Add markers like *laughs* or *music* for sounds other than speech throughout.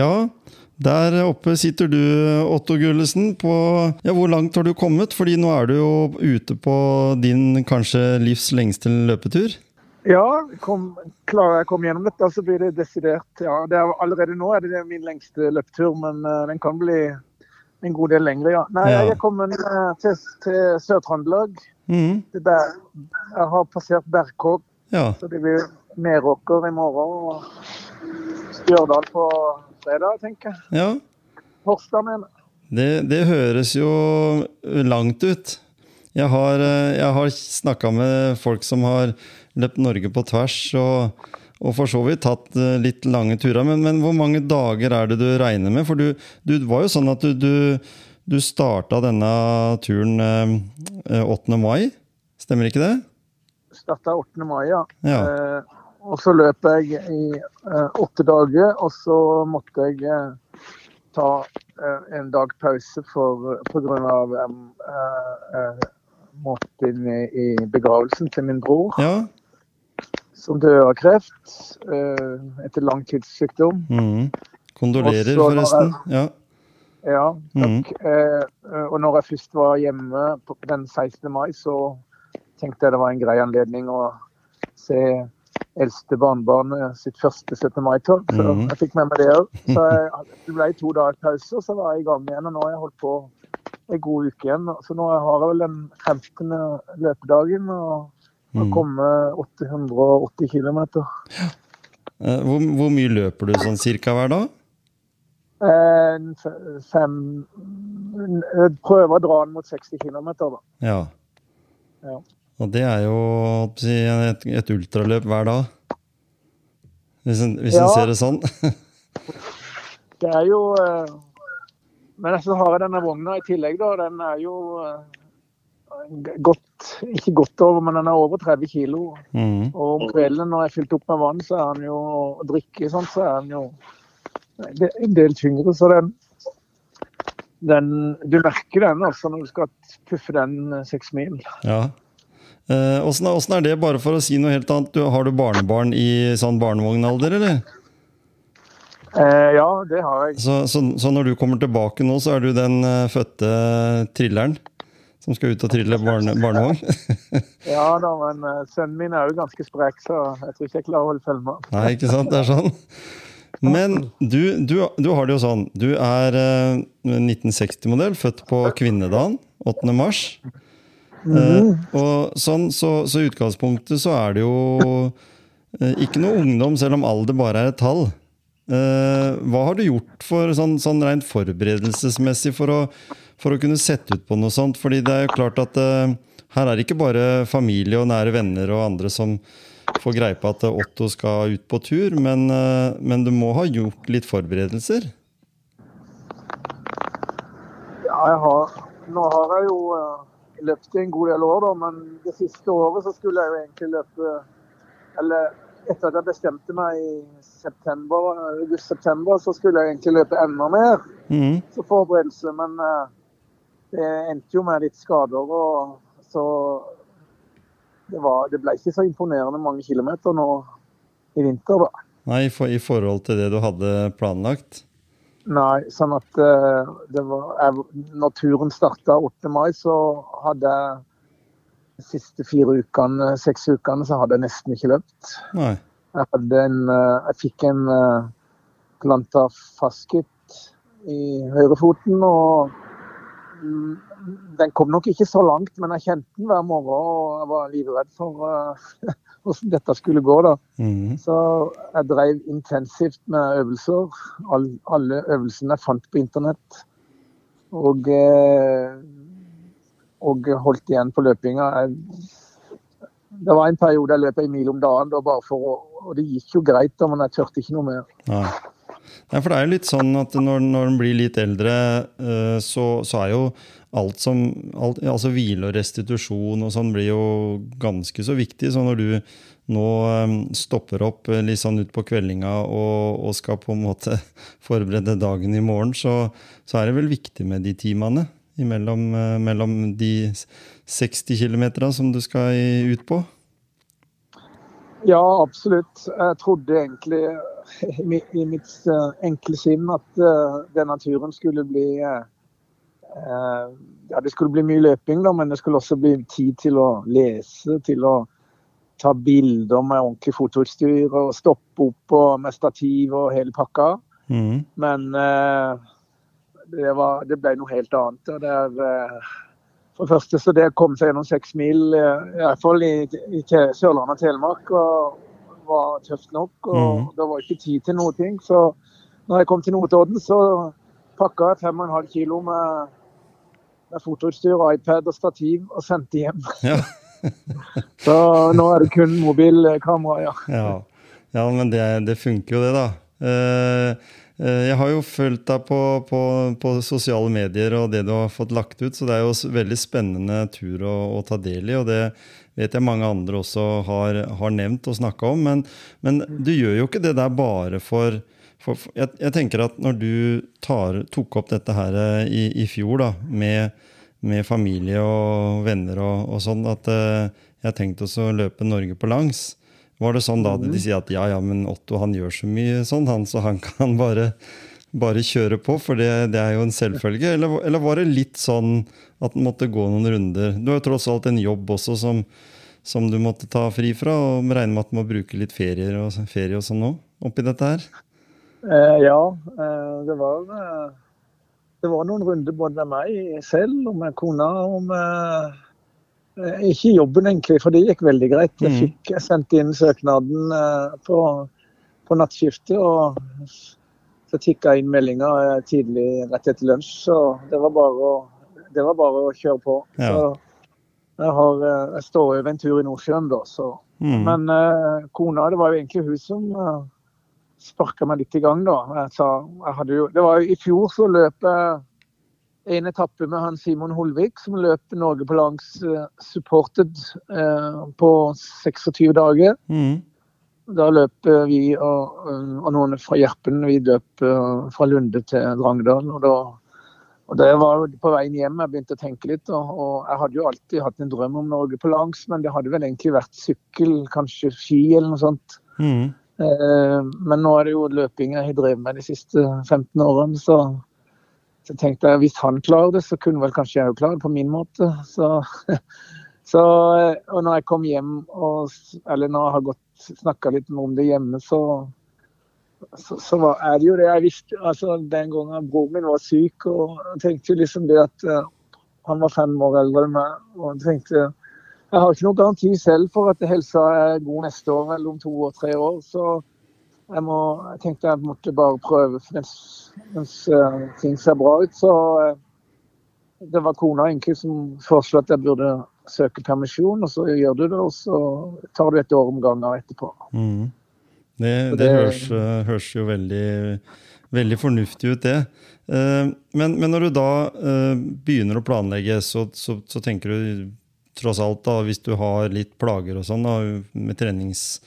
Ja, der oppe sitter du, Otto Gullesen. På ja, hvor langt har du kommet? Fordi nå er du jo ute på din kanskje livs lengste løpetur. Ja, kom, klarer jeg å komme gjennom dette, så blir det desidert ja, det er, Allerede nå er det min lengste løpetur, men uh, den kan bli en god del lengre, ja. Nei, Ja. jeg er kommet uh, til, til Sør-Trøndelag. Mm. Jeg har passert Berkåk, Ja. så det blir Meråker i morgen. Og Stjørdal på fredag, tenker jeg. ja. Horstad, mener. Det, det høres jo langt ut. Jeg har, eh, jeg har snakka med folk som har løpt Norge på tvers, og, og for så vidt tatt eh, litt lange turer. Men, men hvor mange dager er det du regner med? For du, du var jo sånn at du, du, du starta denne turen eh, 8. mai, stemmer ikke det? Starta 8. mai, ja. Ja. Eh, og så løp jeg i eh, åtte dager, og så måtte jeg eh, ta eh, en dag pause pga. Eh, måtte inn i, i begravelsen til min bror, Ja. som døde av kreft eh, etter lang tidssykdom. Mhm. Kondolerer, Også forresten. forresten. Ja. Ja, takk. Mm. eh, og når jeg først var hjemme på den 16. mai, så tenkte jeg det var en grei anledning å se eldste barnebarnet sitt første 17. mai-tog. Så Mhm. jeg fikk med meg det òg. Så jeg, *laughs* det ble to dager pause, og så var jeg i gang igjen. Og nå har jeg holdt på en god uke igjen. Så nå har jeg vel den 15. løpedagen og har Mhm. kommet 880 km. Ja. Hvor, hvor mye løper du sånn cirka hver dag? Eh, fem Prøver å dra den mot 60 km, da. Ja. Ja. Og det er jo et, et ultraløp hver dag. Hvis en, hvis en ser det sånn. Det er jo eh, Men så har jeg denne vogna i tillegg, da. Den er jo eh, godt Ikke godt over, men den er over 30 kilo. Mm. Og om kvelden når jeg er fylt opp med vann, så er den jo og drikke sånn, så er den jo det en del tyngre. Så den, den Du merker den altså når du skal puffe den seks mil. Ja. Eh, Åssen er, er det, bare for å si noe helt annet? Du, har du barnebarn i sånn barnevognalder, eller? Eh, ja, det har jeg. Så, så, så når du kommer tilbake nå, så er du den eh, fødte trilleren som skal ut og trille barne, barnevogn? *laughs* Ja da, men eh, sønnen min er jo ganske sprek, så jeg tror ikke jeg klarer å holde følge med. Nei, ikke sant? Det er sånn. Men du, du, du har det jo sånn. Du er eh, 1960-modell, født på kvinnedagen, 8. mars. Eh, og sånn, så, så i utgangspunktet så er det jo uh, ikke noe ungdom, selv om alder bare er et tall. Uh, hva har du gjort for sånn, sånn rent forberedelsesmessig for å, for å kunne sette ut på noe sånt? Fordi det er jo klart at her er det ikke bare familie og nære venner og andre som får greie på at Otto skal ut på tur, men, men du må ha gjort litt forberedelser? Ja, jeg har, nå har jeg jo løpt i en god del år, da, men det siste året så skulle jeg jo egentlig løpe Eller etter at jeg bestemte meg i september, august-september, så skulle jeg egentlig løpe enda mer som forberedelse. Men eh, det endte jo med litt skader, og så det, var, det ble ikke så imponerende mange kilometer nå i vinter, da. Nei, for, i forhold til det du hadde planlagt? Nei, sånn at eh, det var, jeg, Når turen starta 8. mai, så hadde jeg de siste fire ukene, seks ukene, så hadde jeg nesten ikke løpt. Nei. Jeg, hadde en, eh, jeg fikk en uh, planta fascitt i høyrefoten, og den kom nok ikke så langt, men jeg kjente den hver morgen, og jeg var livredd for eh, *laughs* hvordan dette skulle gå. da. Mm. Så jeg drev intensivt med øvelser. All, alle øvelsene jeg fant på internett. Og, eh, og holdt igjen på løpinga. Det var en periode jeg løp en mil om dagen da, bare for å og det gikk jo greit, da, men jeg turte ikke noe mer. Nei. Nei, for det er jo litt sånn at når, når en blir litt eldre, eh, så, så er jo alt som alt, Altså hvile og restitusjon og sånn blir jo ganske så viktig. Så når du nå eh, stopper opp litt sånn utpå kveldinga og, og, skal på en måte *laughs* forberede dagen i morgen, så, så er det vel viktig med de timene mellom, mellom de 60 km som du skal ut på? Ja, absolutt. Jeg trodde egentlig *laughs* i mitt eh, enkle sinn at uh, turen naturen skulle bli uh, Ja, det skulle bli mye løping, da, men det skulle også bli tid til å lese, til å ta bilder med ordentlig fotoutstyr og stoppe opp og med stativ og hele pakka. Mm. Men uh, det, var, det, ble noe helt annet. og det er for det første så det å komme seg gjennom seks mil, eh, i hvert fall i, i Sørlandet og Telemark, var, var tøft nok. Og mm. det var ikke tid til noe. ting, Så når jeg kom til Notodden, så pakka jeg 5,5 kilo med, med fotoutstyr, iPad og stativ og sendte hjem. Ja. *laughs* så nå er det kun mobilkamera, ja. ja. ja. men det, det funker jo det, da. Uh, Eh, jeg har jo fulgt deg på, på, på, sosiale medier og det du har fått lagt ut, så det er jo veldig spennende tur å, å ta del i. og det vet jeg mange andre også har, har nevnt og snakka om. Men, men, du gjør jo ikke det der bare for, for jeg, jeg, tenker at når du tar, tok opp dette her eh, i, i fjor da, med, med, familie og venner og, og sånn, at uh, jeg tenkte også å løpe Norge på langs. Var det sånn da de sier at ja, ja, men Otto han gjør så mye sånn, han, så han kan bare, bare kjøre på, for det, det, er jo en selvfølge? Eller, eller, var det litt sånn at han måtte gå noen runder? Du har jo tross alt en jobb også som, som du måtte ta fri fra, og regner med at du må bruke litt ferier og, ferie og sånn nå oppi dette her? Eh, ja, eh, det var eh, det var noen runder både med meg selv og med kona og med Eh, ikke jobben, egentlig, for det gikk veldig greit. Jeg mm. fikk sendt inn søknaden på, på nattskiftet. og så tikka inn meldinger eh, tidlig rett etter lunsj. Så det var bare å, var bare å kjøre på. Ja. Så jeg, har, jeg står over en tur i Nordsjøen, da. Så. Mm. Men uh, kona, det var jo egentlig hun som uh, sparka meg litt i gang, da. Jeg sa, jeg jo, det var jo, I fjor så løp jeg en etappe med han Simon Holvik, som løp Norge på langs uh, supported uh, på 26 dager. Mm. Da løp uh, vi og, og, noen fra Gjerpen vi løp fra Lunde til Drangedal. Og, da, og det var på veien hjem jeg begynte å tenke litt. Og, og, jeg hadde jo alltid hatt en drøm om Norge på langs, men det hadde vel egentlig vært sykkel, kanskje ski eller noe sånt. Mm. men nå er det jo løping jeg har drevet med de siste 15 årene. så så tenkte jeg hvis han klarer det, så kunne vel kanskje jeg òg klare det på min måte. Så, *laughs* så, og når jeg kom hjem, og, eller når jeg har gått snakka litt om det hjemme, så, så, så var, er det jo det jeg visste. altså Den gangen broren min var syk, og jeg tenkte jo liksom det at uh, han var fem år eldre enn meg. og jeg tenkte jeg har ikke noen garanti selv for at helsa er god neste år eller om to og tre år. så jeg, må, jeg, tenkte jeg måtte bare prøve mens, mens uh, ting ser bra ut. Så uh, det var kona egentlig som foreslo at jeg burde søke permisjon, og så gjør du det, og så tar du et år om gangen etterpå. Mm. Det, det, det høres, uh, høres, jo veldig, veldig, fornuftig ut, det. Men, men, når du da begynner å planlegge, så, så, så tenker du tross alt, da, hvis du har litt plager og sånn med trenings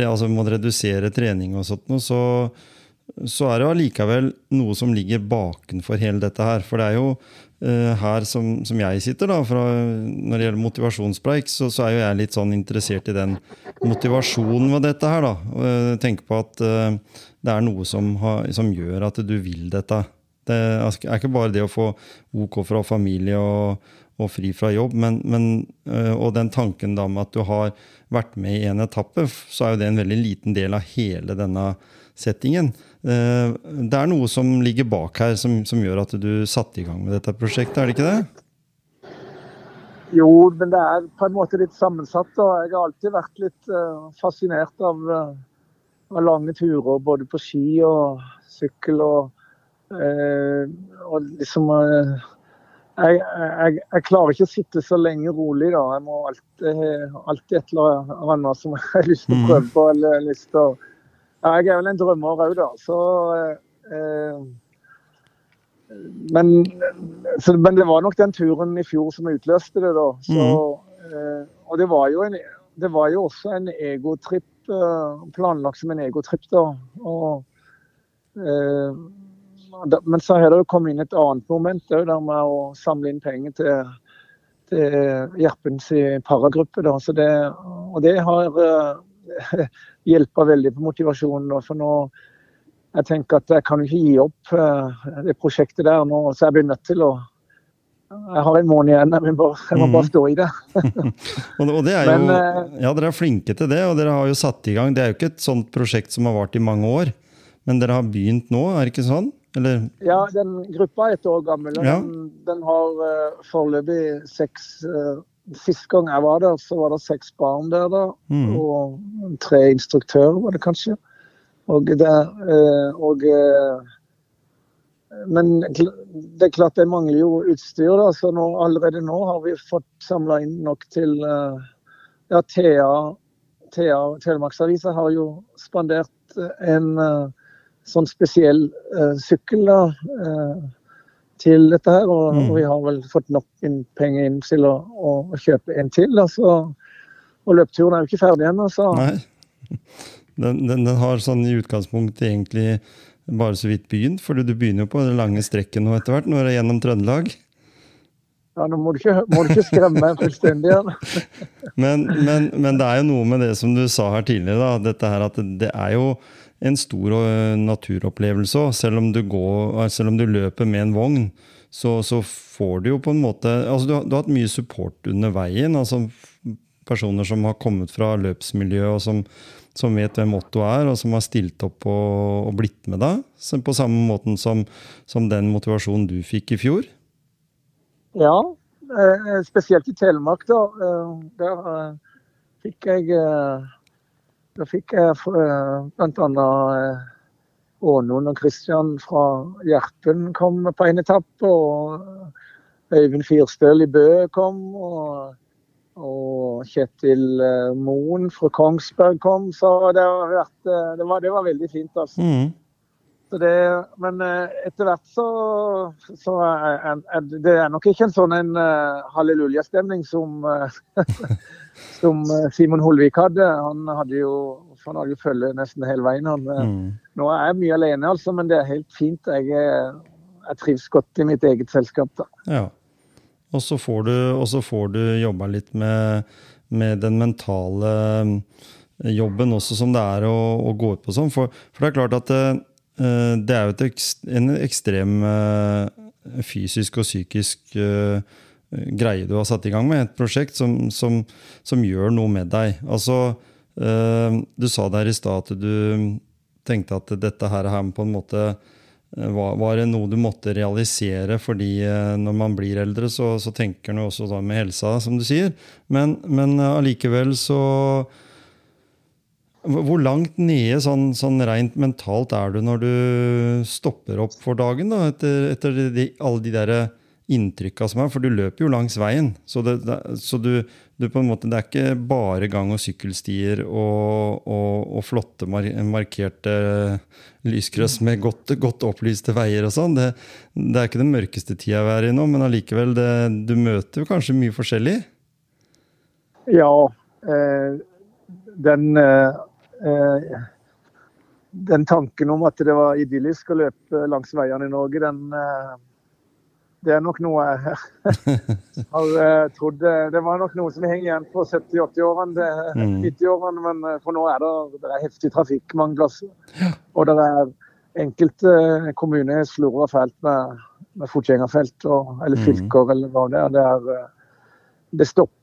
altså må redusere trening og sånt, så, så er det allikevel noe som ligger bakenfor hele dette her. For det er jo uh, her som, som, jeg sitter, da, fra, når det gjelder motivasjonspreik, så, så, er jo jeg litt sånn interessert i den motivasjonen ved dette her. da. Uh, tenk på at uh, det er noe som, har, som, gjør at du vil dette. Det er ikke bare det å få OK fra familie og, og fri fra jobb, men, men, og den tanken da med at du har vært med i en etappe, så er jo det en veldig liten del av hele denne settingen. Eh, det er noe som ligger bak her, som, som gjør at du satte i gang med dette prosjektet, er det ikke det? Jo, men det er på en måte litt sammensatt. og Jeg har alltid vært litt uh, fascinert av, uh, av, lange turer, både på ski og sykkel. Og, og liksom jeg, jeg, jeg, klarer ikke å sitte så lenge rolig, da. Jeg må alltid, alltid et eller annet som jeg har lyst til å prøve på. eller lyst til å... Ja, jeg er vel en drømmer òg, da. Så eh, men, så, men, det var nok den turen i fjor som utløste det, da. Så, eh, og det var, en, det var jo også en egotripp, eh, planlagt som en egotripp, da. Og, eh, men så har det jo kommet inn et annet moment der med å samle inn penger til, til Gjerpens paragruppe. Da. Så det, og det har *laughs* hjulpet veldig på motivasjonen. For nå jeg tenker at jeg kan ikke gi opp uh, det prosjektet der nå, så jeg blir nødt til å jeg har en måned igjen, jeg må bare, jeg må bare mm. stå i det. *laughs* og det er jo, eh, ja, Dere er flinke til det, og dere har jo satt i gang. Det er jo ikke et sånt prosjekt som har vart i mange år, men dere har begynt nå, er det ikke sånn? Eller? Ja, den gruppa er et år gammel. og ja. Den, den, har uh, foreløpig seks uh, Sist gang jeg var der, så var det seks barn der, da. Mm. Og tre instruktører, var det kanskje. Og det, uh, og, men det er klart det mangler jo utstyr, da. Så nå, allerede nå har vi fått samla inn nok til Ja, Thea, Thea Telemarksavisa har jo spandert en sånn spesiell uh, sykkel da, uh, til dette her. Og, mm. og, vi har vel fått nok inn penger inn til å, å, å kjøpe en til. Altså. Og løpeturen er jo ikke ferdig ennå, så Nei. Den, den, den, har sånn i utgangspunktet egentlig bare så vidt begynt, for du begynner jo på det lange strekket nå etter hvert, når du er gjennom Trøndelag. Ja, Nå må du ikke, må du ikke skremme meg fullstendig. *laughs* men, men, men, det er jo noe med det som du sa her tidligere, da, dette her at det er jo en stor eh, naturopplevelse òg. Selv, du selv om du løper med en vogn, så, så får du jo på en måte altså du, du har hatt mye support under veien. altså Personer som har kommet fra løpsmiljøet, og som, som vet hvem Otto er, og som har stilt opp og, og blitt med deg. På samme måten som, som, den motivasjonen du fikk i fjor. Ja, eh, spesielt i Telemark. da. Eh, der fikk jeg da fikk jeg eh, bl.a. Ånon og Kristian fra Gjerpen kom på en etappe. Og Øyvind Firstøl i Bø kom. Og, og Kjetil eh, Moen fra Kongsberg kom. Så det, vært, eh, det, var, det var, veldig fint. altså. Mm. Det, men etter hvert så, så er, er, det er nok ikke en sånn en uh, hallelujastemning som uh, *laughs* som eh, Simon Holvik hadde. Han hadde jo han hadde jo følge nesten hele veien. Han, eh, mm. Nå er jeg mye alene, altså, men det er helt fint. Jeg, jeg trives godt i mitt eget selskap. da. Ja. Og så får du, får du jobba litt med, med, den mentale eh, jobben også, som det er å, å gå ut på sånn. For, for, det er klart at det, det er jo en ekstrem fysisk og psykisk greie du har satt i gang med. Et prosjekt som, som, som gjør noe med deg. Altså, du sa der i stad at du tenkte at dette her, på en måte eh, var, var det noe du måtte realisere fordi når man blir eldre, så, så tenker man også da med helsa, som du sier. Men allikevel så hvor langt nede sånn, sånn rent mentalt er du når du stopper opp for dagen? da, Etter, etter de, alle de der inntrykka som er, for du løper jo langs veien. Så, det, det, så du, du, på en måte, det er ikke bare gang- og sykkelstier og, og, og flotte mar markerte lyskryss med godt, godt, opplyste veier og sånn. Det, det, er ikke den mørkeste tida vi er i nå, men allikevel, du møter jo kanskje mye forskjellig? Ja. Eh, den eh, den tanken om at det var idyllisk å løpe langs veiene i Norge, den eh, det er nok noe jeg har *laughs* uh, trodd Det var nok noe som henger igjen på 70-80-årene, 90-årene. Men uh, for nå er det, det er heftig trafikk mange plasser. Og det er enkelte kommuner slurver fælt med, med fotgjengerfelt og, eller mm. fylker mm. eller hva det er. Det, er, det stopper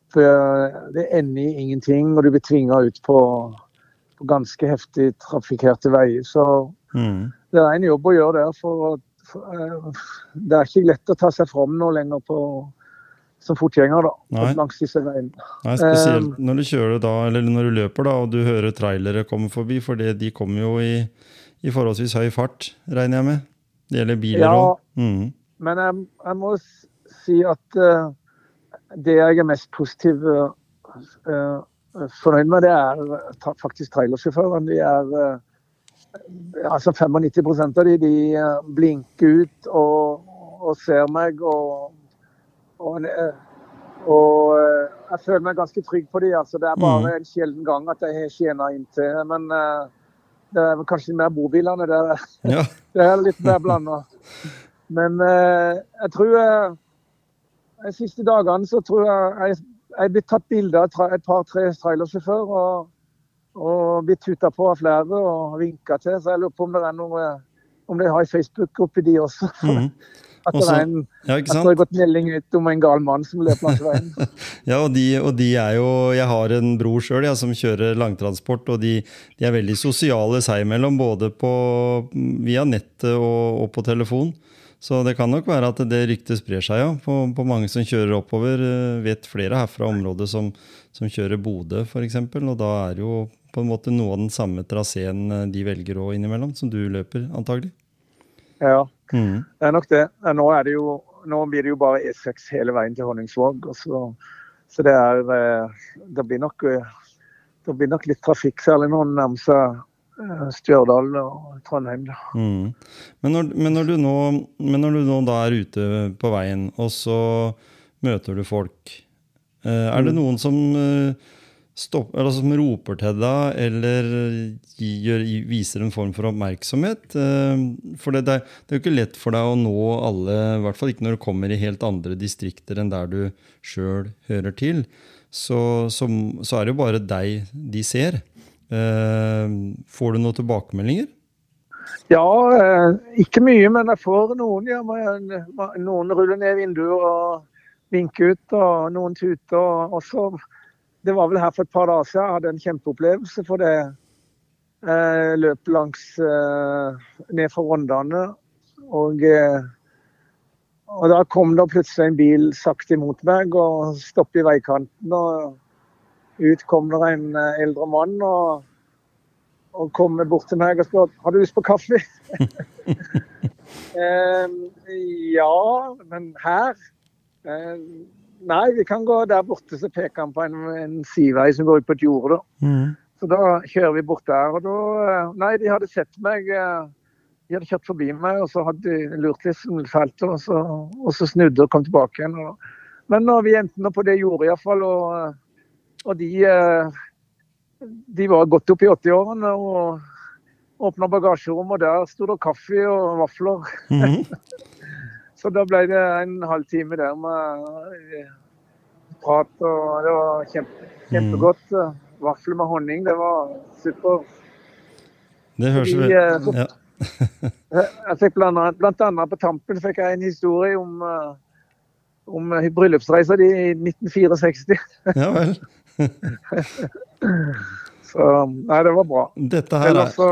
Det ender i ingenting, og du blir tvinga ut på, på, ganske heftig trafikkerte veier. Så mm. det er en jobb å gjøre der for for, Eh, det er ikke lett å ta seg fram nå lenger på, som fotgjenger da, Nei. langs disse veiene. Nei, Spesielt um, når du kjører da, eller når du løper da, og du hører trailere komme forbi, for de kommer jo i, i, forholdsvis høy fart, regner jeg med. Det gjelder biler òg. Ja, mm. men jeg, jeg, må si at uh, det jeg er mest positiv uh, fornøyd med, det er faktisk trailersjåførene. De er altså 95% av de, de blinker ut og, og ser meg. Og, og, og, jeg føler meg ganske trygg på de. Altså, det er bare mm. en sjelden gang at jeg har skjena inntil. Men det er kanskje mer bobilene. Det er, ja. *laughs* det er litt mer blanda. Men eh, jeg tror jeg, De siste dagene så tror jeg jeg, er blitt tatt bilde av et par-tre trailersjåfører. Og, og blitt tuta på av flere og vinka til. Så jeg lurer på om det er noe om de har Facebook oppi de også. *laughs* Mm. At det, er en, ja, at det har gått melding ut om en gal mann som løper langs veien. *laughs* ja, og de, og de, er jo Jeg har en bror sjøl ja, som kjører langtransport, og de, de, er veldig sosiale seg imellom, både på, via nettet og, og, på telefon. Så det kan nok være at det ryktet sprer seg, ja. På, på mange som kjører oppover. Eh, vet flere herfra området som, som kjører Bodø, f.eks. Og da er jo på en måte noe av den samme traseen eh, de velger òg innimellom, som du løper, antagelig. Ja, mm. det er nok det. Nå, er det jo, nå blir det jo bare E6 hele veien til Honningsvåg. Så, så, det er eh, det blir, nok, det blir nok litt trafikk, særlig når det nærmer seg Stjørdal og Trondheim. Mm. Men, når, men, når nå, men, når, du nå, da er ute på veien, og så møter du folk, eh, er det mm. noen som, stopper, eller som roper til deg eller gir, viser en form for oppmerksomhet? For det, det, er jo ikke lett for deg å nå alle, i hvert fall ikke når du kommer i helt andre distrikter enn der du sjøl hører til. Så, så, så er det jo bare deg de ser. Eh, får du noen tilbakemeldinger? Ja, eh, ikke mye, men jeg får noen. Ja, noen ruller ned vinduer og vinker ut, og noen tuter. Og så, det var vel her for et par dager siden jeg hadde en kjempeopplevelse for det. Jeg løp langs ned for Rondane, og, og da kom det plutselig en bil sakte imot meg og stoppet i veikanten. og ut kom det en eh, eldre mann og, og kom bort til meg og spurte har du lyst på kaffe. *laughs* eh, ja, men her? Eh, nei, vi kan gå der borte. Så peker han på en, en sidevei som går ut på et jorde. Mm. Så da kjører vi bort der. og da, eh, Nei, de hadde sett meg. Eh, de hadde kjørt forbi meg, og så hadde de lurt litt som feltet, og så, og så snudde og kom tilbake igjen. men når vi endte nå på det jordet iallfall, og og de, eh, de var godt opp i 80-årene og åpna bagasjerom, og der sto det kaffe og vafler. Mm -hmm. *laughs* Så da ble det en halv time der med eh, prat, og det var kjempe, kjempegodt. Mm. Vafler med honning, det var super. Det høres ut eh, *laughs* ja. *laughs* Jeg fikk blant annet, blant annet, på tampen fikk jeg en historie om, om bryllupsreisa di i 1964. Ja vel. Så nei, det var bra. Dette, her er, så,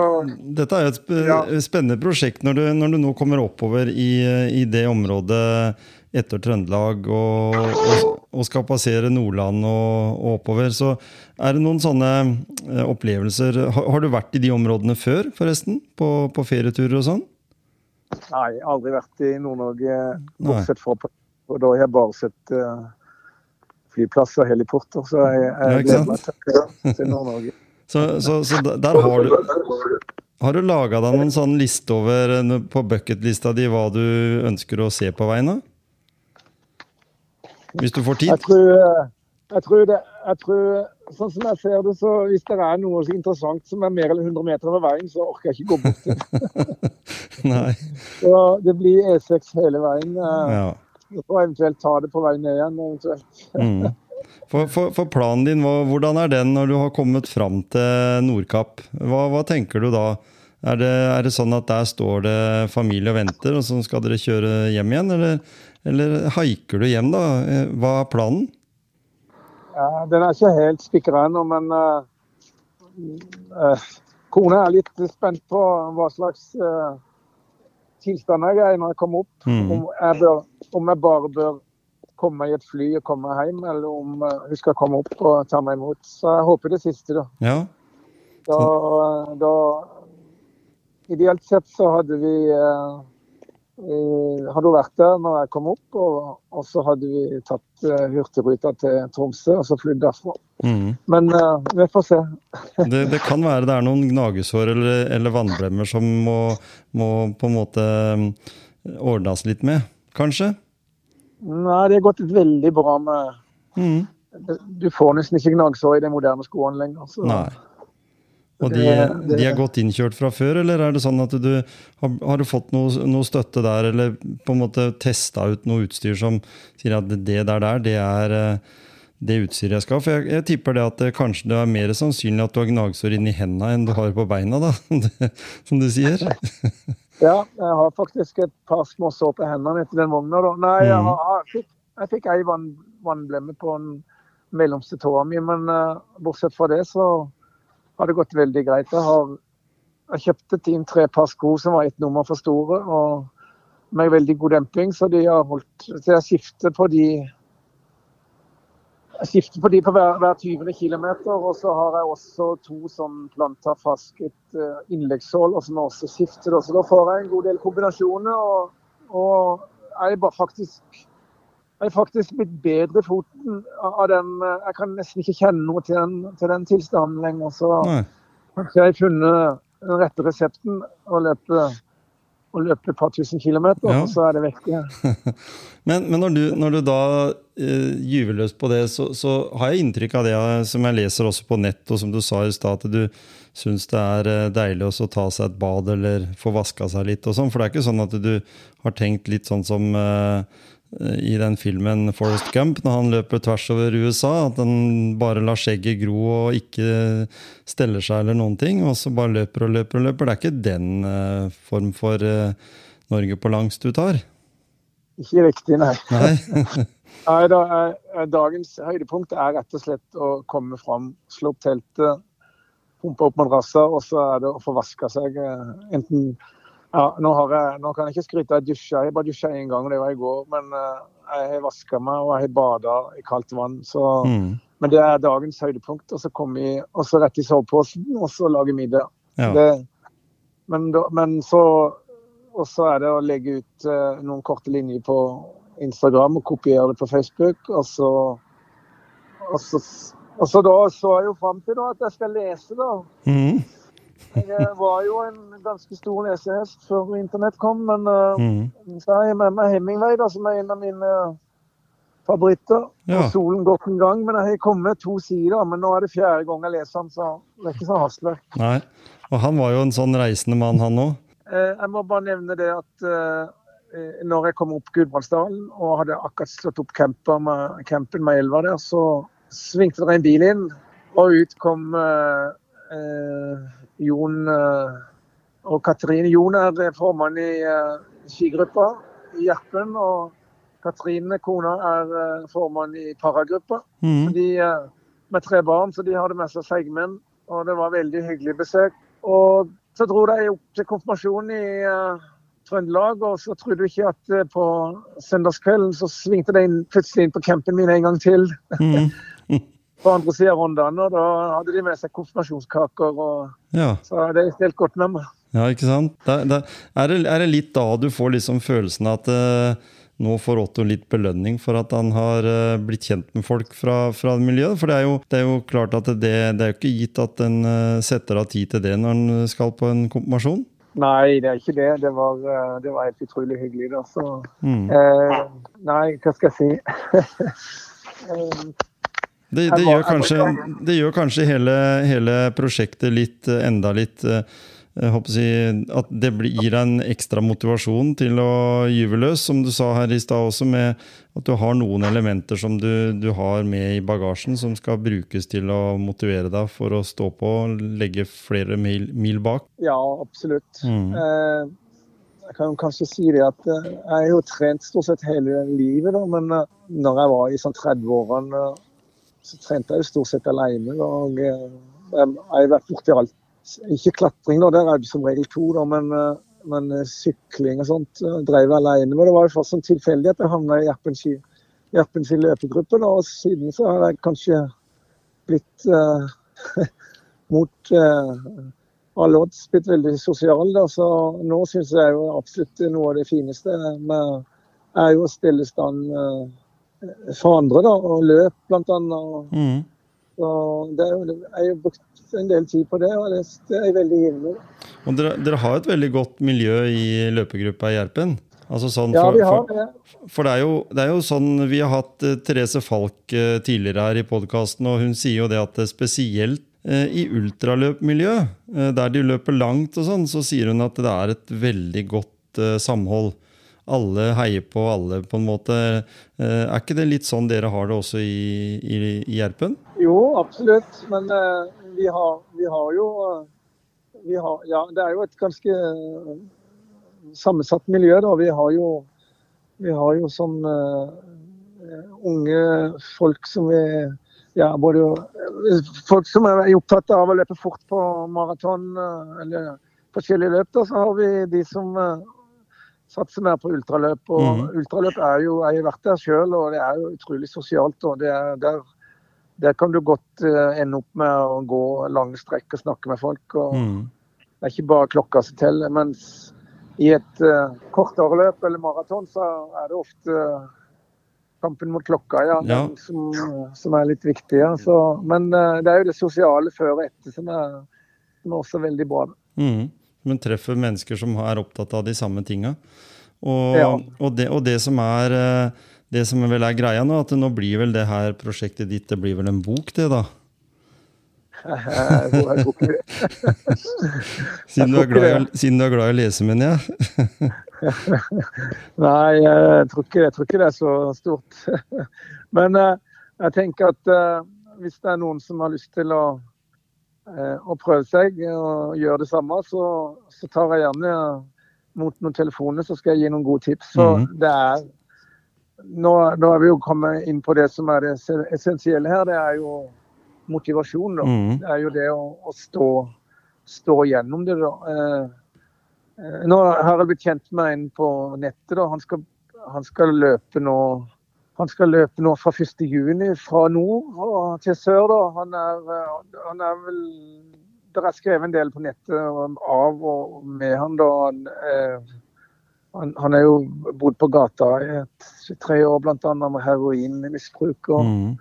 dette er et sp ja. spennende prosjekt når du, når du, nå kommer oppover i, i det området etter Trøndelag og, og, og skal passere Nordland og, og, oppover. Så er det noen sånne eh, opplevelser har, har, du vært i de områdene før, forresten? På, på ferieturer og sånn? Nei, aldri vært i Nord-Norge, bortsett fra og da har jeg bare sett uh, flyplasser og heliporter. Så jeg, jeg gleder meg til, Nord-Norge. *laughs* Så, så, så, der har du Har du laga deg noen sånn liste over på bucketlista di hva du ønsker å se på veien? Hvis du får tid? Jeg tror, jeg tror, det, jeg tror Sånn som jeg ser det, så hvis det er noe så interessant som er mer enn 100 meter over veien, så orker jeg ikke gå bort *laughs* til. *laughs* Så det blir E6 hele veien. Ja. *laughs* Og eventuelt ta det på vei ned igjen. eventuelt. Mm. For, for, for, planen din, hvordan er den når du har kommet fram til Nordkapp? Hva, hva tenker du da? Er det, er det, sånn at der står det familie og venter, og så skal dere kjøre hjem igjen? Eller, eller haiker du hjem, da? Hva er planen? Ja, den er ikke helt spikra ennå, men uh, uh, kona er litt spent på hva slags uh, tilstand jeg er i når jeg kommer opp. Mm. Om, jeg bør, om, jeg bare bør komme i et fly og komme hjem, eller om uh, hun skal komme opp og ta meg imot. Så jeg håper det siste, da. Ja. Da, da Ideelt sett så hadde vi eh, hadde hun vært der når jeg kom opp, og, og så hadde vi tatt uh, Hurtigruta til Tromsø og så flydd derfra. Mm. Men uh, vi får se. *laughs* Det, det, kan være det er noen gnagesår eller, eller vannblemmer som må, må, på en måte ordnes litt med, kanskje? Nei, det har gått veldig bra med mm. Du får nesten ikke gnagsår i de moderne skoene lenger. Så. Nei. Og de, de, er godt innkjørt fra før, eller er det sånn at du har, har du fått noe, noe, støtte der, eller på en måte testa ut noe utstyr som sier at det der, der det er eh, det utstyret jeg skal ha? For jeg, jeg, tipper det at det, kanskje det er mer sannsynlig at du har gnagsår inni hendene enn du har på beina, da, *laughs* som du sier. Ja, jeg har faktisk et par små sår på hendene etter den vogna. Nei, jeg, mm. har, jeg, fikk, jeg fikk ei vann, vannblemme på den mellomste tåa mi, men uh, bortsett fra det så har det gått veldig greit. Jeg har jeg kjøpte inn tre par sko som var ett nummer for store, og med veldig god demping, så de har holdt Så jeg skifter på de jeg skifter på de på hver, hver 20. km. Og så har jeg også to som planta fasket uh, innleggssål, og som jeg også skifter. Så da får jeg en god del kombinasjoner. Og, og jeg er faktisk jeg er faktisk blitt bedre i foten av den. Jeg kan nesten ikke kjenne noe til den, til den tilstanden lenger. Så kanskje jeg har funnet den rette resepten å løpe, å løpe et par tusen kilometer, ja. og så er det vekk igjen. *laughs* men, men når, du, når, du, da uh, gyver løs på det, så, så, har jeg inntrykk av det som jeg leser også på nett, og som du sa i stad, at du syns det er uh, deilig å ta seg et bad eller få vaska seg litt og sånn. For det er ikke sånn at du har tenkt litt sånn som uh, i den filmen Forest Gump, når han løper tvers over USA. At han bare lar skjegget gro og ikke steller seg eller noen ting. Og så bare løper og løper og løper. Det er ikke den uh, form for uh, Norge på langs du tar? Ikke riktig, nei. nei? *laughs* er, dagens høydepunkt er rett og slett å komme fram, slå opp teltet, pumpe opp madrasser, og så er det å få vaska seg. Eh, enten ja, nå, jeg, nå, kan jeg ikke skryte av dusja. Jeg bare dusja én gang, og det var i går. Men uh, jeg har vaska meg og jeg har bada i kaldt vann. Så, mm. Men det er dagens høydepunkt. Og så komme i, og så rett i soveposen og så lage middag. Ja. Det, men, men, så Og så er det å legge ut uh, noen korte linjer på Instagram og kopiere det på Facebook. Og så, og så, og så da så jeg jo fram til da, at jeg skal lese, da. Mm. Jeg var jo en ganske stor lesehest før internett kom, men uh, mm. så har jeg med meg Hemingway, da, som er en av mine favoritter. Ja. Og solen gått en gang, men jeg har kommet to sider. Men nå er det fjerde gang jeg leser den, så det er ikke så hastverk. Nei, og han var jo en sånn reisende mann, han òg. Uh, jeg må bare nevne det at uh, når jeg kom opp Gudbrandsdalen og hadde akkurat slått opp campen med, campen med elva der, så svingte det en bil inn, og ut kom uh, Jon eh, og Katrine. Jon er formann i eh, skigruppa i Gjerpen. Og Katrine, kona, er eh, formann i paragruppa. Mm. De, med tre barn, så de hadde med seg seigmenn. Og det var veldig hyggelig besøk. Og så dro de opp til konfirmasjonen i Trøndelag, og så trodde du ikke at på søndagskvelden så svingte de inn, plutselig inn på campen min en gang til. Mm. *laughs* på andre sida av Rondane. Og da hadde de med seg konfirmasjonskaker. Og, ja. Så det helt godt med meg. Ja, ikke sant? Da, da, er, det, er, det, litt da du får liksom følelsen at uh, nå får Otto litt belønning for at han har uh, blitt kjent med folk fra, fra miljøet? For det er, jo, det er jo klart at det, det er jo ikke gitt at en uh, setter av tid til det når en skal på en konfirmasjon? Nei, det er ikke det. Det var, det var helt utrolig hyggelig. Da. Så, mm. eh, nei, hva skal jeg si? *laughs* Det, det, gjør kanskje, det, gjør kanskje, hele, hele prosjektet litt, eh, enda litt eh, jeg håper å si, At det gir deg en ekstra motivasjon til å gyve løs, som du sa her i stad også, med at du har noen elementer som du, du, har med i bagasjen, som skal brukes til å motivere deg for å stå på og legge flere mil, mil bak? Ja, absolutt. Mm. Eh, jeg kan kanskje si det at jeg har jo trent stort sett hele livet, da, men når jeg var i sånn 30-årene så trente jeg jo stort sett alene. Og eh, jeg har vært borti alt. Ikke klatring, da, der er det som regel to, da, men, eh, men eh, sykling og sånt drev jeg alene. Men det var jo først tilfeldig at jeg havna i Jerpens løpegruppe. Og siden så har jeg kanskje blitt uh, *laughs* mot uh, alle odds blitt veldig sosial. Da, så nå syns jeg jo absolutt noe av det fineste med, er jo å stille stand eh, for andre, da, og løp annet. Mm. Så det jeg har jo brukt en del tid på det, og det, det er veldig givende. Og dere, dere har et veldig godt miljø i løpegruppa i Gjerpen? Altså sånn Ja, vi har det. for det er, jo, det er jo sånn Vi har hatt eh, Therese Falk eh, tidligere her i podkasten, og hun sier jo det at spesielt eh, i ultraløpmiljø, der de løper langt og sånn, så sier hun at det er et veldig godt samhold. Alle heier på alle, på en måte. Eh, er ikke det litt sånn dere har det også i, i, i Gjerpen? Jo, absolutt. Men eh, vi, har, vi har jo eh, vi har, Ja, det er jo et ganske sammensatt miljø, da. Vi har jo, vi har jo sånn uh, unge folk som vi ja, både folk som er opptatt av å løpe fort på maraton eller forskjellige løp. Da, så har vi de som satser mer på ultraløp. Og mm. ultraløp er jo, jeg har vært der sjøl, og det er jo utrolig sosialt. Og det er, der, der kan du godt eh, ende opp med å gå lange strekk og snakke med folk. og Mm. Det er ikke bare klokka som teller. Mens i et uh, kortere løp eller maraton, så er det ofte eh, kampen mot klokka ja, Ja. som, som er litt viktig. Ja. Så, men uh, det er jo det sosiale før og etter som er, som er også veldig bra. Mm. Men treffer mennesker som er opptatt av de samme tinga. Og, Ja. og, det, og det som er eh, det som vel er greia nå, at nå blir vel det her prosjektet ditt det blir vel en bok, det, da? *laughs* *laughs* Siden du, glad siden du er glad i å lese, mener jeg. *laughs* Nei, jeg tror, ikke, jeg tror ikke det er så stort. Men eh, jeg tenker at eh, hvis det er noen som har lyst til å, eh, å prøve seg og gjøre det samme, så, så tar jeg gjerne mot noen telefoner, så skal jeg gi noen gode tips. Så Mhm. det er nå, nå er vi jo kommet inn på det som er det essensielle her. Det er jo motivasjon. Da. Mhm. Det er jo det å, å stå, stå gjennom det. da. Eh, Eh, Nå har jeg blitt kjent med en på nettet. da. Han skal, han skal løpe nå han skal løpe nå fra 1.6 fra nord til sør. da. Han er, eh, han er vel Det er skrevet en del på nettet av og med han. da. Han, eh, han, han er jo bodd på gata i et, tre år, bl.a. med heroinmisbruk. og Mm.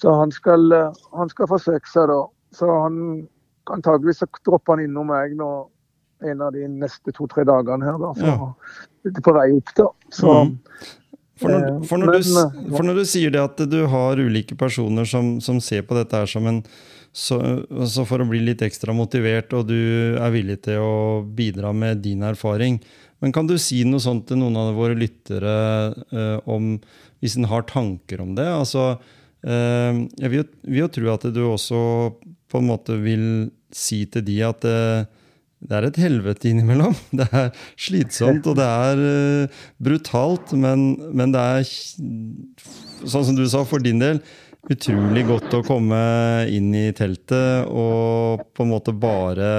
så han skal, eh, han skal forsøke seg da. Så han antageligvis så dropper han innom meg nå en av de neste to-tre dagene her. da. for Ja. På vei opp, da. Så Mhm. For når, Eh, for, når du, eh, for når du sier det at du har ulike personer som, som ser på dette her som en så, så For å bli litt ekstra motivert, og du er villig til å bidra med din erfaring. Men kan du si noe sånt til noen av våre lyttere eh, om Hvis en har tanker om det? Altså, eh, jeg vil, jo- vil jo tro at du også på en måte vil si til de at eh, det er et helvete innimellom. *laughs* Det er slitsomt, og det er uh, brutalt, men, men det er, sånn som du sa, for din del, utrolig godt å komme inn i teltet og på en måte bare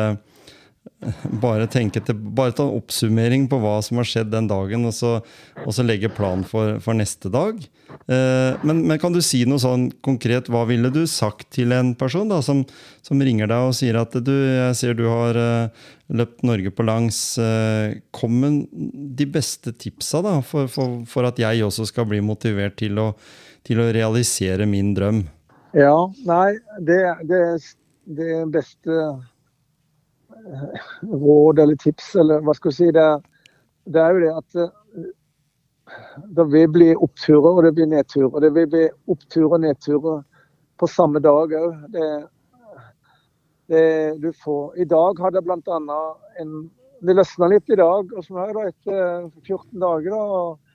*laughs* bare til, bare ta en oppsummering på hva som har skjedd den dagen, og så, og så legge plan for, for neste dag. Eh, men, men kan du si noe sånn konkret? Hva ville du sagt til en person da, som, som ringer deg og sier at du, jeg ser du har eh, løpt Norge på langs. Eh, kom med de beste tipsa da, for, for, for at jeg også skal bli motivert til å, til å realisere min drøm. ja, nei, det, det, det beste råd eller tips, eller hva skal vi si, det, det er jo det at eh, det vil bli oppturer og det blir nedturer. Det vil bli oppturer og nedturer på samme dag òg. Du får I dag hadde jeg bl.a. en Det løsna litt i dag, som er da etter 14 dager. da, og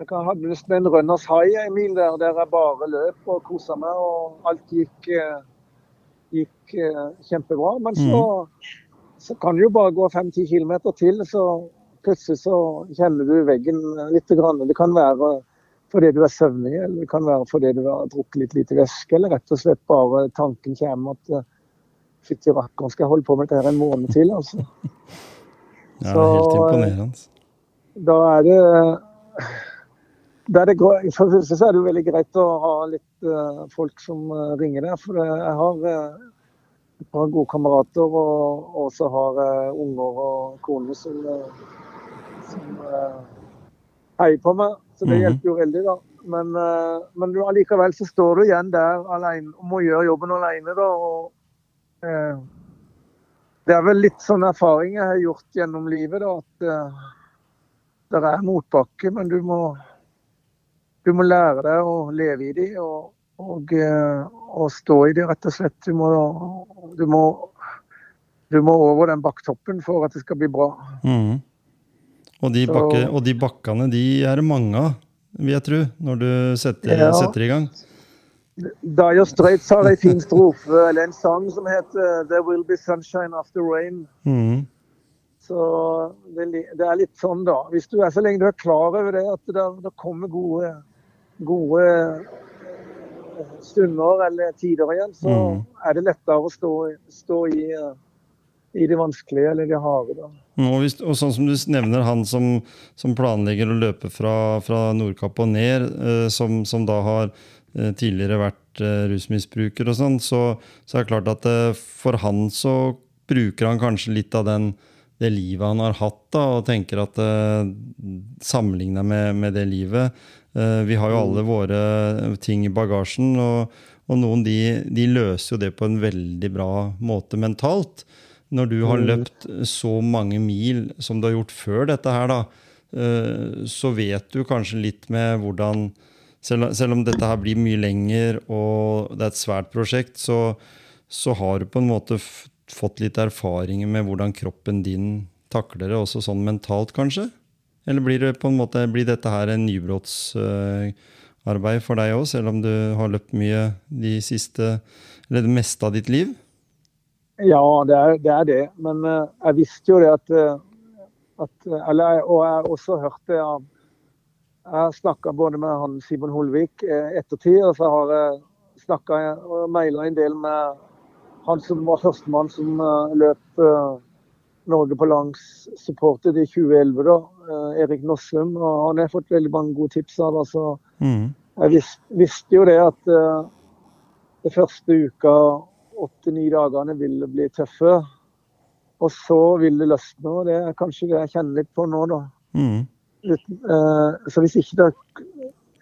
jeg hadde nesten en Rønners hai en mil der, der jeg bare løp og kosa meg. Og alt gikk, eh, gikk eh, kjempebra. Men så, så kan det jo bare gå 5-10 km til, så plutselig så kjenner du veggen litt. Grann. Det kan være fordi du er søvnig, eller det kan være fordi du har drukket litt lite væske, eller rett og slett bare tanken kommer at eh, fytti rakkeren, skal jeg holde på med dette her en måned til? altså. Ja, Så, helt imponerende. da er det det For det første så er det jo veldig greit å ha litt eh, folk som eh, ringer der. For jeg har, eh, et par gode kamerater, og, så har jeg unger og kone som, eh, som eh, heier på meg. Så det Mhm. hjelper jo veldig, da. Men, eh, men allikevel så står du igjen der alene og må gjøre jobben alene, da. Og, det er vel litt sånn erfaring jeg har gjort gjennom livet, da. At det er motbakke, men du må, du må lære deg å leve i de og, og, eh, og stå i det, rett og slett. Du må, du må, du må over den bakktoppen for at det skal bli bra. Mm. Og, de bakke, og de bakkene de er det mange av, vil jeg tro, når du setter, Ja. setter i gang. Dyer Straits har en fin strofe, eller en sang som heter 'There Will Be Sunshine After Rain'. Mm. Så det, det er litt sånn, da. Hvis du er så lenge du er klar over det, at det, det kommer gode, gode eh, stunder eller tider igjen, så mm. er det lettere å stå, stå i, eh, i det vanskelige eller det harde. da. Og, hvis, og sånn som du nevner han som, som planlegger å løpe fra, fra Nordkapp og ned, eh, som, som da har eh, tidligere vært eh, rusmisbruker og sånn, så, så er det klart at eh, for han så bruker han kanskje litt av den, det livet han har hatt, da, og tenker at eh, sammenligna med, med det livet Vi har jo alle våre ting i bagasjen, og, og noen de, de løser jo det på en veldig bra måte mentalt. Når du har løpt så mange mil som du har gjort før dette her, da, eh, så vet du kanskje litt med hvordan selv, selv om dette her blir mye lenger og det er et svært prosjekt, så, så har du på en måte fått litt erfaringer med hvordan kroppen din takler det, også sånn mentalt, kanskje? Eller blir, det måte, blir dette her en nybrottsarbeid for deg òg, selv om du har løpt mye de siste, eller det meste av ditt liv? Ja, det er det. Er det. Men eh, jeg visste jo det at, eh, at eller, Og jeg har også hørt det Jeg har snakka både med han Simon Holvik eh, ettertid, og så har jeg snakka og maila en del med han som var førstemann som eh, løp eh, Norge på langs supportet i 2011, da. eh, Erik Nossum. Og han har fått veldig mange gode tips av det. Så Mm. jeg vis, visste jo det at uh, det første uka, åtte-ni dagene, ville bli tøffe. Og så vil det løsne. og Det er kanskje det jeg kjenner litt på nå, da. Mm. Litt, uh, så hvis ikke det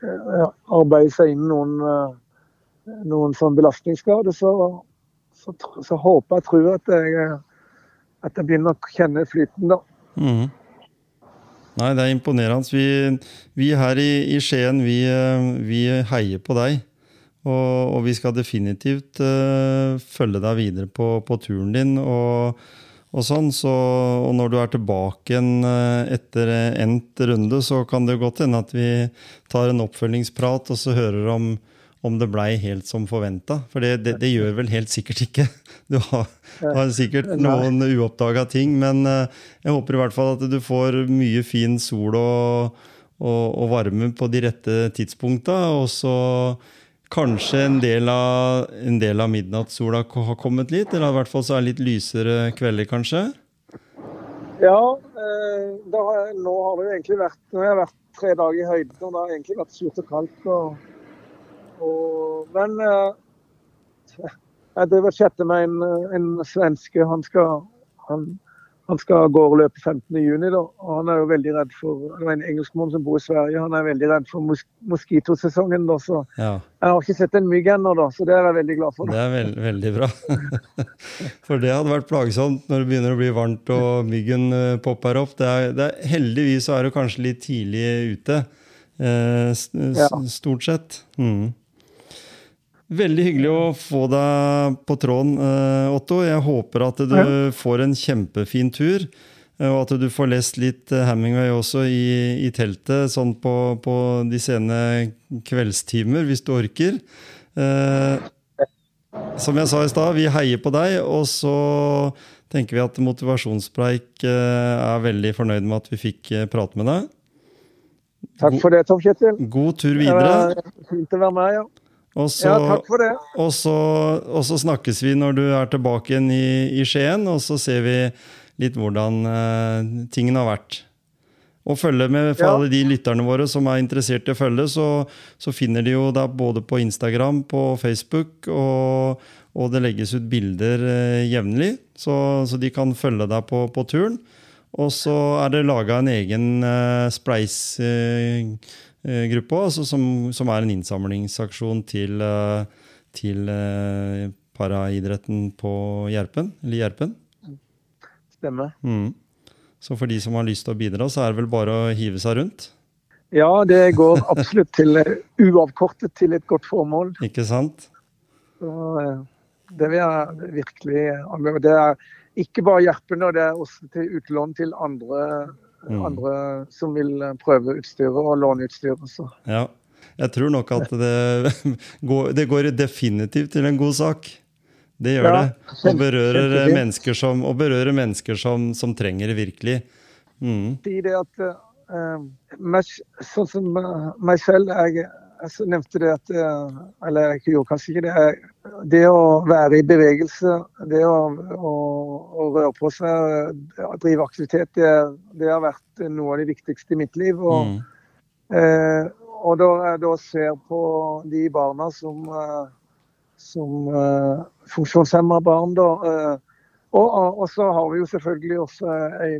uh, arbeider seg inn noen, eh, noen sånn belastningsskade, så, så, så håper jeg tror at jeg, eh, at jeg begynner å kjenne flyten, da. Mm. Nei, det er imponerende. Vi, vi her i, i Skien, vi, vi heier på deg. Og, og vi skal definitivt uh, følge deg videre på, på turen din. Og, og sånn, så, og når du er tilbake igjen eh, etter endt runde, så kan det godt hende at vi tar en oppfølgingsprat og så hører om, om det blei helt som forventa. For det, det, det gjør vel helt sikkert ikke. Du har, har sikkert noen uoppdaga ting, men eh, jeg håper i hvert fall at du får mye fin sol og, og, og varme på de rette tidspunkta. Og så kanskje en del av, en del av midnattssola har kommet litt, eller i hvert fall så er det litt lysere kvelder, kanskje. Ja, eh, har nå har det jo egentlig vært Nå har jeg vært tre dager i høyden, og det har egentlig vært surt og kaldt. Og, og, men uh, jeg driver og chatter med en, en svenske. Han skal, han, han skal gå og løpe 15. juni, da. Og han er jo veldig redd for Det var en engelskmann som bor i Sverige. Han er veldig redd for mos moskitosesongen, da. Så Ja, jeg har ikke sett en mygg ennå, da. Så det er jeg veldig glad for. det er veld, veldig bra. *laughs* For det hadde vært plagsomt når det begynner å bli varmt og myggen eh, popper opp. Det er, det er, heldigvis så er du kanskje litt tidlig ute, eh, s- s- Ja. stort sett. Mm. Veldig hyggelig å få deg på tråden, eh, Otto. Jeg håper at du Ja. får en kjempefin tur. eh, Og at du får lest litt eh, Hemingway også i, i teltet, sånn på, på de sene kveldstimer, hvis du orker. Eh, som jeg sa i stad, vi heier på deg, og så tenker vi at Motivasjonspreik er veldig fornøyd med at vi fikk prate med deg. Takk for det, Tom Kjetil. God tur Det videre. var Fint å være med, ja. Og så, Ja, takk for det. og, så, og så snakkes vi når du er tilbake igjen i, i Skien, og så ser vi litt hvordan uh, tingene har vært. Og følge med for Ja. alle de lytterne våre som er interessert i å følge, så, så finner de jo deg både på Instagram, på Facebook, og, og det legges ut bilder uh, jevnlig, så, så de kan følge deg på, på turen. Og så er det laga en egen eh, Spleis-gruppe altså som, som er en innsamlingsaksjon til, eh, til eh, paraidretten på Gjerpen. Eller Gjerpen. Stemmer. Mm. Så for de som har lyst til å bidra, så er det vel bare å hive seg rundt. Ja, det går absolutt til eh, uavkortet til et godt formål. Ikke sant? Så, eh, det vil jeg virkelig anbefale. Det er ikke bare Gjerpen, og det er også til utlån til andre, Mm. andre som vil eh, prøve utstyret og låne utstyr også. Ja. Jeg tror nok at det *laughs* går, det går definitivt til en god sak. Det gjør Ja, det. Og berører mennesker som, og berører mennesker som, som trenger det virkelig. Mm. det at uh, meg, sånn som eh, meg selv, jeg, jeg nevnte det at eh, Eller jeg gjorde kanskje ikke det. Det å være i bevegelse, det å, å, å røre på seg, å drive aktivitet, det, det har vært noe av det viktigste i mitt liv. Og, Mm. eh, og da jeg da ser på de barna som, eh, som eh, funksjonshemma barn, da. Eh, og, og, så har vi jo selvfølgelig også ei,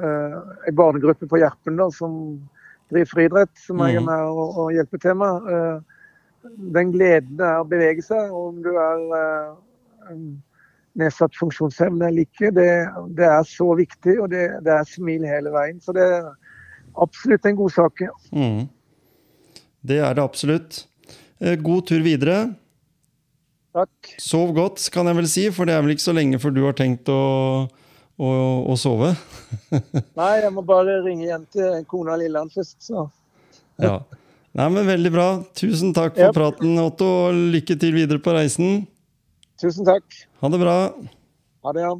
eh, ei barnegruppe på Gjerpen da, som driver friidrett, som jeg er Mhm. med og, og hjelper til med. Eh, den gleden det er å bevege seg, om du er eh, nedsatt funksjonsevne eller ikke, det, det er så viktig. Og det, det er smil hele veien. Så det er absolutt en god sak. ja. Mm. Det er det absolutt. Eh, God tur videre. Takk. Sov godt, kan jeg vel si, for det er vel ikke så lenge før du har tenkt å, å, og sove. *laughs* Nei, jeg må bare ringe hjem til kona Lilland først, så. Ja. Nei, men Veldig bra. Tusen takk for Yep. praten, Otto, og lykke til videre på reisen. Tusen takk. Ha det bra. Ha det, ja.